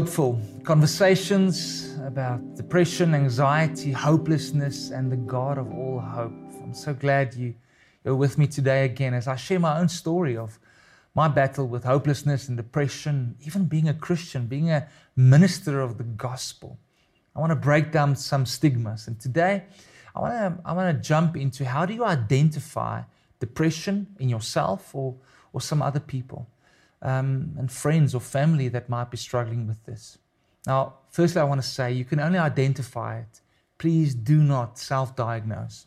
hopeful conversations about depression, anxiety, hopelessness, and the God of all hope. I'm so glad you, you're with me today again as I share my own story of my battle with hopelessness and depression, even being a Christian, being a minister of the gospel. I want to break down some stigmas. And today, I want to, I want to jump into how do you identify depression in yourself or, or some other people? Um, and friends or family that might be struggling with this. Now, firstly, I want to say you can only identify it. Please do not self diagnose.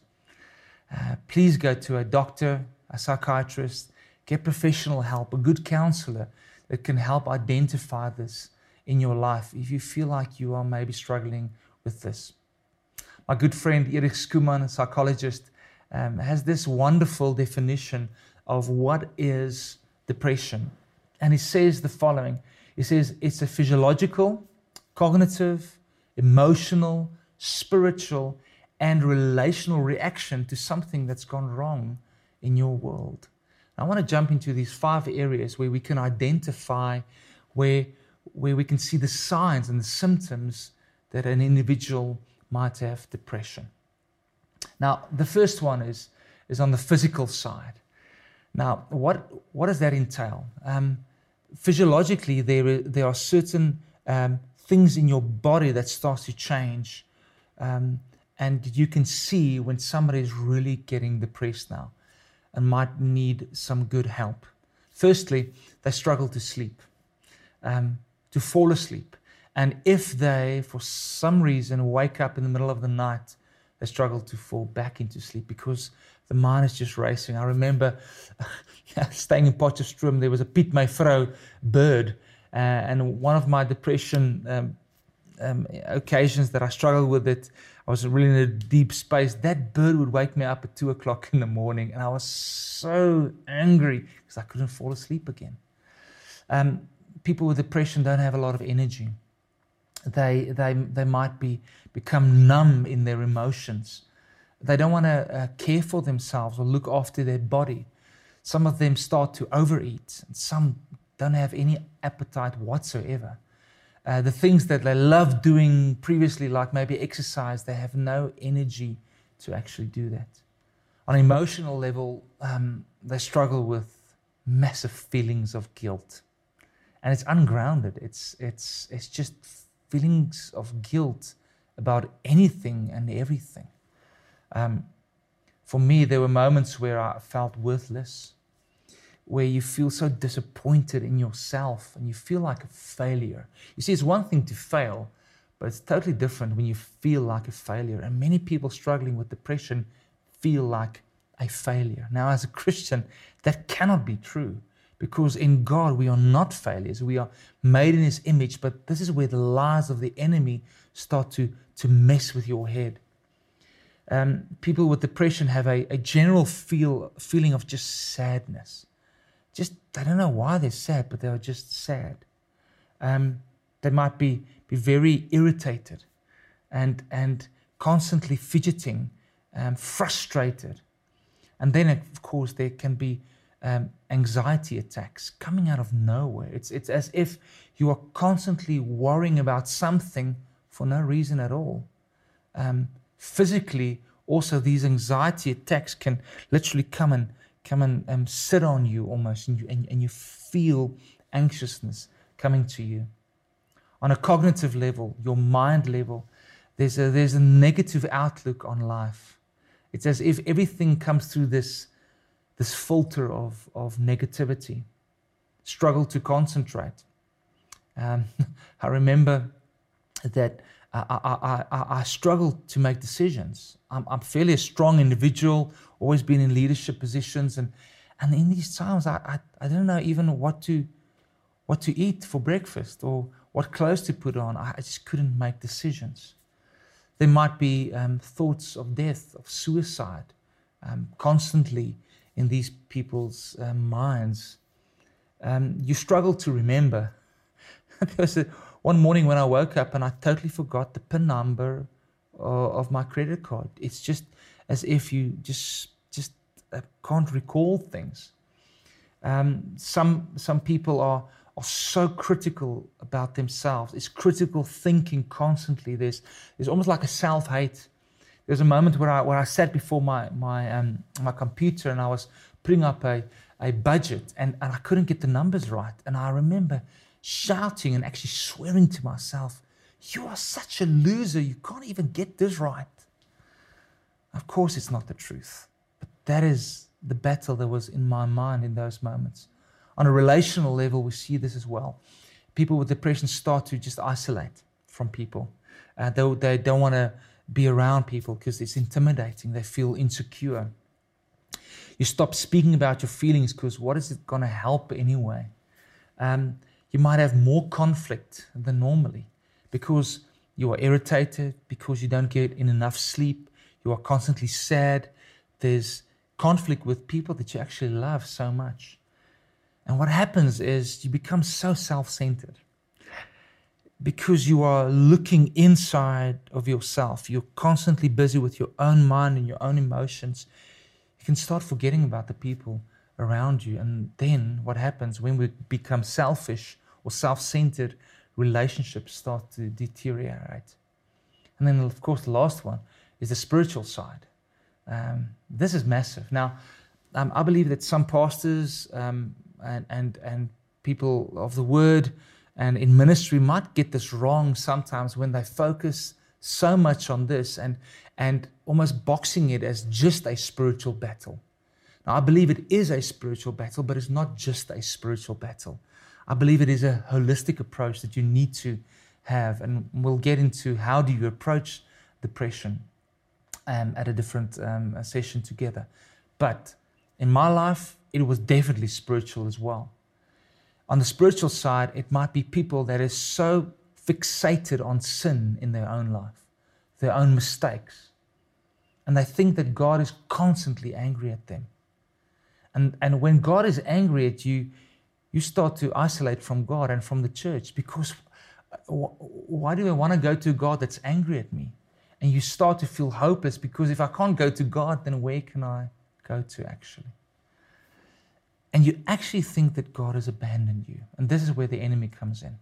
Uh, please go to a doctor, a psychiatrist, get professional help, a good counselor that can help identify this in your life if you feel like you are maybe struggling with this. My good friend Eric Skuman, a psychologist, um, has this wonderful definition of what is depression. And he says the following He says it's a physiological, cognitive, emotional, spiritual, and relational reaction to something that's gone wrong in your world. I want to jump into these five areas where we can identify where, where we can see the signs and the symptoms that an individual might have depression. Now, the first one is, is on the physical side. Now, what, what does that entail? Um, physiologically, there, there are certain um, things in your body that start to change. Um, and you can see when somebody is really getting depressed now and might need some good help. Firstly, they struggle to sleep, um, to fall asleep. And if they, for some reason, wake up in the middle of the night, they struggle to fall back into sleep because the mind is just racing. I remember staying in Potchefstroom, there was a Piet my bird, uh, and one of my depression um, um, occasions that I struggled with it, I was really in a deep space. That bird would wake me up at two o'clock in the morning, and I was so angry because I couldn't fall asleep again. Um, people with depression don't have a lot of energy. They, they, they might be, become numb in their emotions. They don't want to uh, care for themselves or look after their body. Some of them start to overeat, and some don't have any appetite whatsoever. Uh, the things that they loved doing previously, like maybe exercise, they have no energy to actually do that. On an emotional level, um, they struggle with massive feelings of guilt. And it's ungrounded. It's, it's, it's just feelings of guilt about anything and everything. Um, for me, there were moments where I felt worthless, where you feel so disappointed in yourself and you feel like a failure. You see, it's one thing to fail, but it's totally different when you feel like a failure. And many people struggling with depression feel like a failure. Now, as a Christian, that cannot be true because in God we are not failures. We are made in His image, but this is where the lies of the enemy start to, to mess with your head um, people with depression have a, a general feel feeling of just sadness. Just I don't know why they're sad, but they are just sad. Um, they might be be very irritated, and and constantly fidgeting, um, frustrated, and then of course there can be um, anxiety attacks coming out of nowhere. It's it's as if you are constantly worrying about something for no reason at all. Um, physically also these anxiety attacks can literally come and come and um, sit on you almost and you, and, and you feel anxiousness coming to you. On a cognitive level your mind level there's a, there's a negative outlook on life. It's as if everything comes through this this filter of, of negativity. Struggle to concentrate. Um, i remember that I, I, I, I struggle to make decisions. I'm, I'm fairly a strong individual, always been in leadership positions, and and in these times, I, I, I don't know even what to what to eat for breakfast or what clothes to put on. I, I just couldn't make decisions. There might be um, thoughts of death, of suicide, um, constantly in these people's um, minds. Um, you struggle to remember. one morning when I woke up and I totally forgot the PIN number of my credit card. It's just as if you just just uh, can't recall things. Um, some some people are are so critical about themselves. It's critical thinking constantly. There's, there's almost like a self hate. There's a moment where I, where I sat before my, my, um, my computer and I was putting up a, a budget and, and I couldn't get the numbers right. And I remember shouting and actually swearing to myself, You are such a loser. You can't even get this right. Of course, it's not the truth, but that is the battle that was in my mind in those moments. On a relational level, we see this as well. People with depression start to just isolate from people. Uh, they, they don't want to be around people because it's intimidating. They feel insecure. You stop speaking about your feelings because what is it going to help anyway? Um, you might have more conflict than normally because you are irritated, because you don't get in enough sleep, you are constantly sad. There's conflict with people that you actually love so much. And what happens is you become so self centered because you are looking inside of yourself. You're constantly busy with your own mind and your own emotions. You can start forgetting about the people around you. And then what happens when we become selfish or self centered, relationships start to deteriorate. And then, of course, the last one is the spiritual side. Um, this is massive. Now, um, I believe that some pastors um, and, and, and people of the word and in ministry might get this wrong sometimes when they focus so much on this and, and almost boxing it as just a spiritual battle. Now, I believe it is a spiritual battle, but it's not just a spiritual battle. I believe it is a holistic approach that you need to have, and we'll get into how do you approach depression um, at a different um, session together. But in my life, it was definitely spiritual as well. On the spiritual side, it might be people that are so fixated on sin in their own life, their own mistakes, and they think that God is constantly angry at them. And, and when God is angry at you, you start to isolate from God and from the church because uh, why do I want to go to God that's angry at me? And you start to feel hopeless because if I can't go to God, then where can I go to actually? And you actually think that God has abandoned you. And this is where the enemy comes in.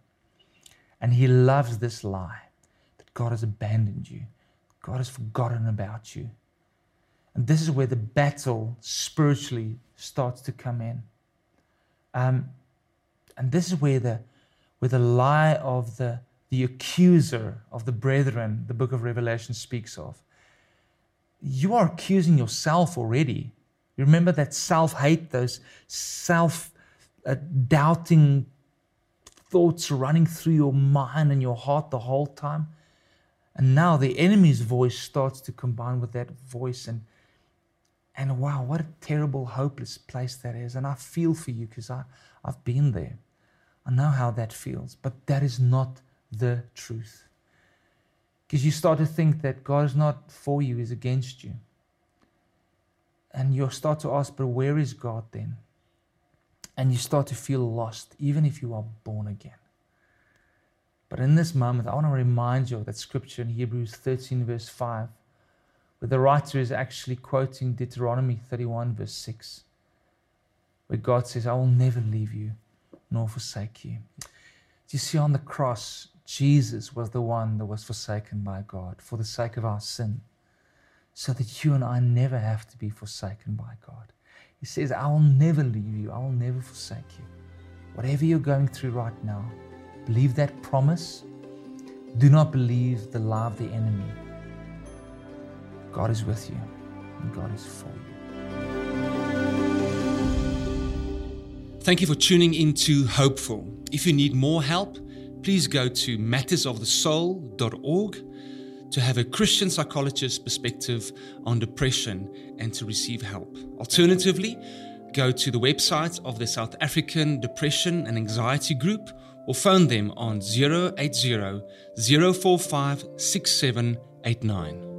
And he loves this lie that God has abandoned you, God has forgotten about you. And this is where the battle spiritually starts to come in. Um, and this is where the, where the lie of the the accuser of the brethren, the book of Revelation speaks of. You are accusing yourself already. You remember that self hate, those self uh, doubting thoughts running through your mind and your heart the whole time. And now the enemy's voice starts to combine with that voice. And, and wow, what a terrible, hopeless place that is. And I feel for you because I've been there. I know how that feels. But that is not the truth. Because you start to think that God is not for you, He's against you. And you start to ask, but where is God then? And you start to feel lost, even if you are born again. But in this moment, I want to remind you of that scripture in Hebrews 13, verse 5, where the writer is actually quoting Deuteronomy 31, verse 6, where God says, I will never leave you nor forsake you. Do you see on the cross, Jesus was the one that was forsaken by God for the sake of our sin, so that you and I never have to be forsaken by God. He says, I will never leave you, I will never forsake you. Whatever you're going through right now, believe that promise. Do not believe the lie of the enemy. God is with you, and God is for you. Thank you for tuning into Hopeful. If you need more help, please go to mattersofthesoul.org to have a Christian psychologist perspective on depression and to receive help. Alternatively, go to the website of the South African Depression and Anxiety Group or phone them on 080 045 6789.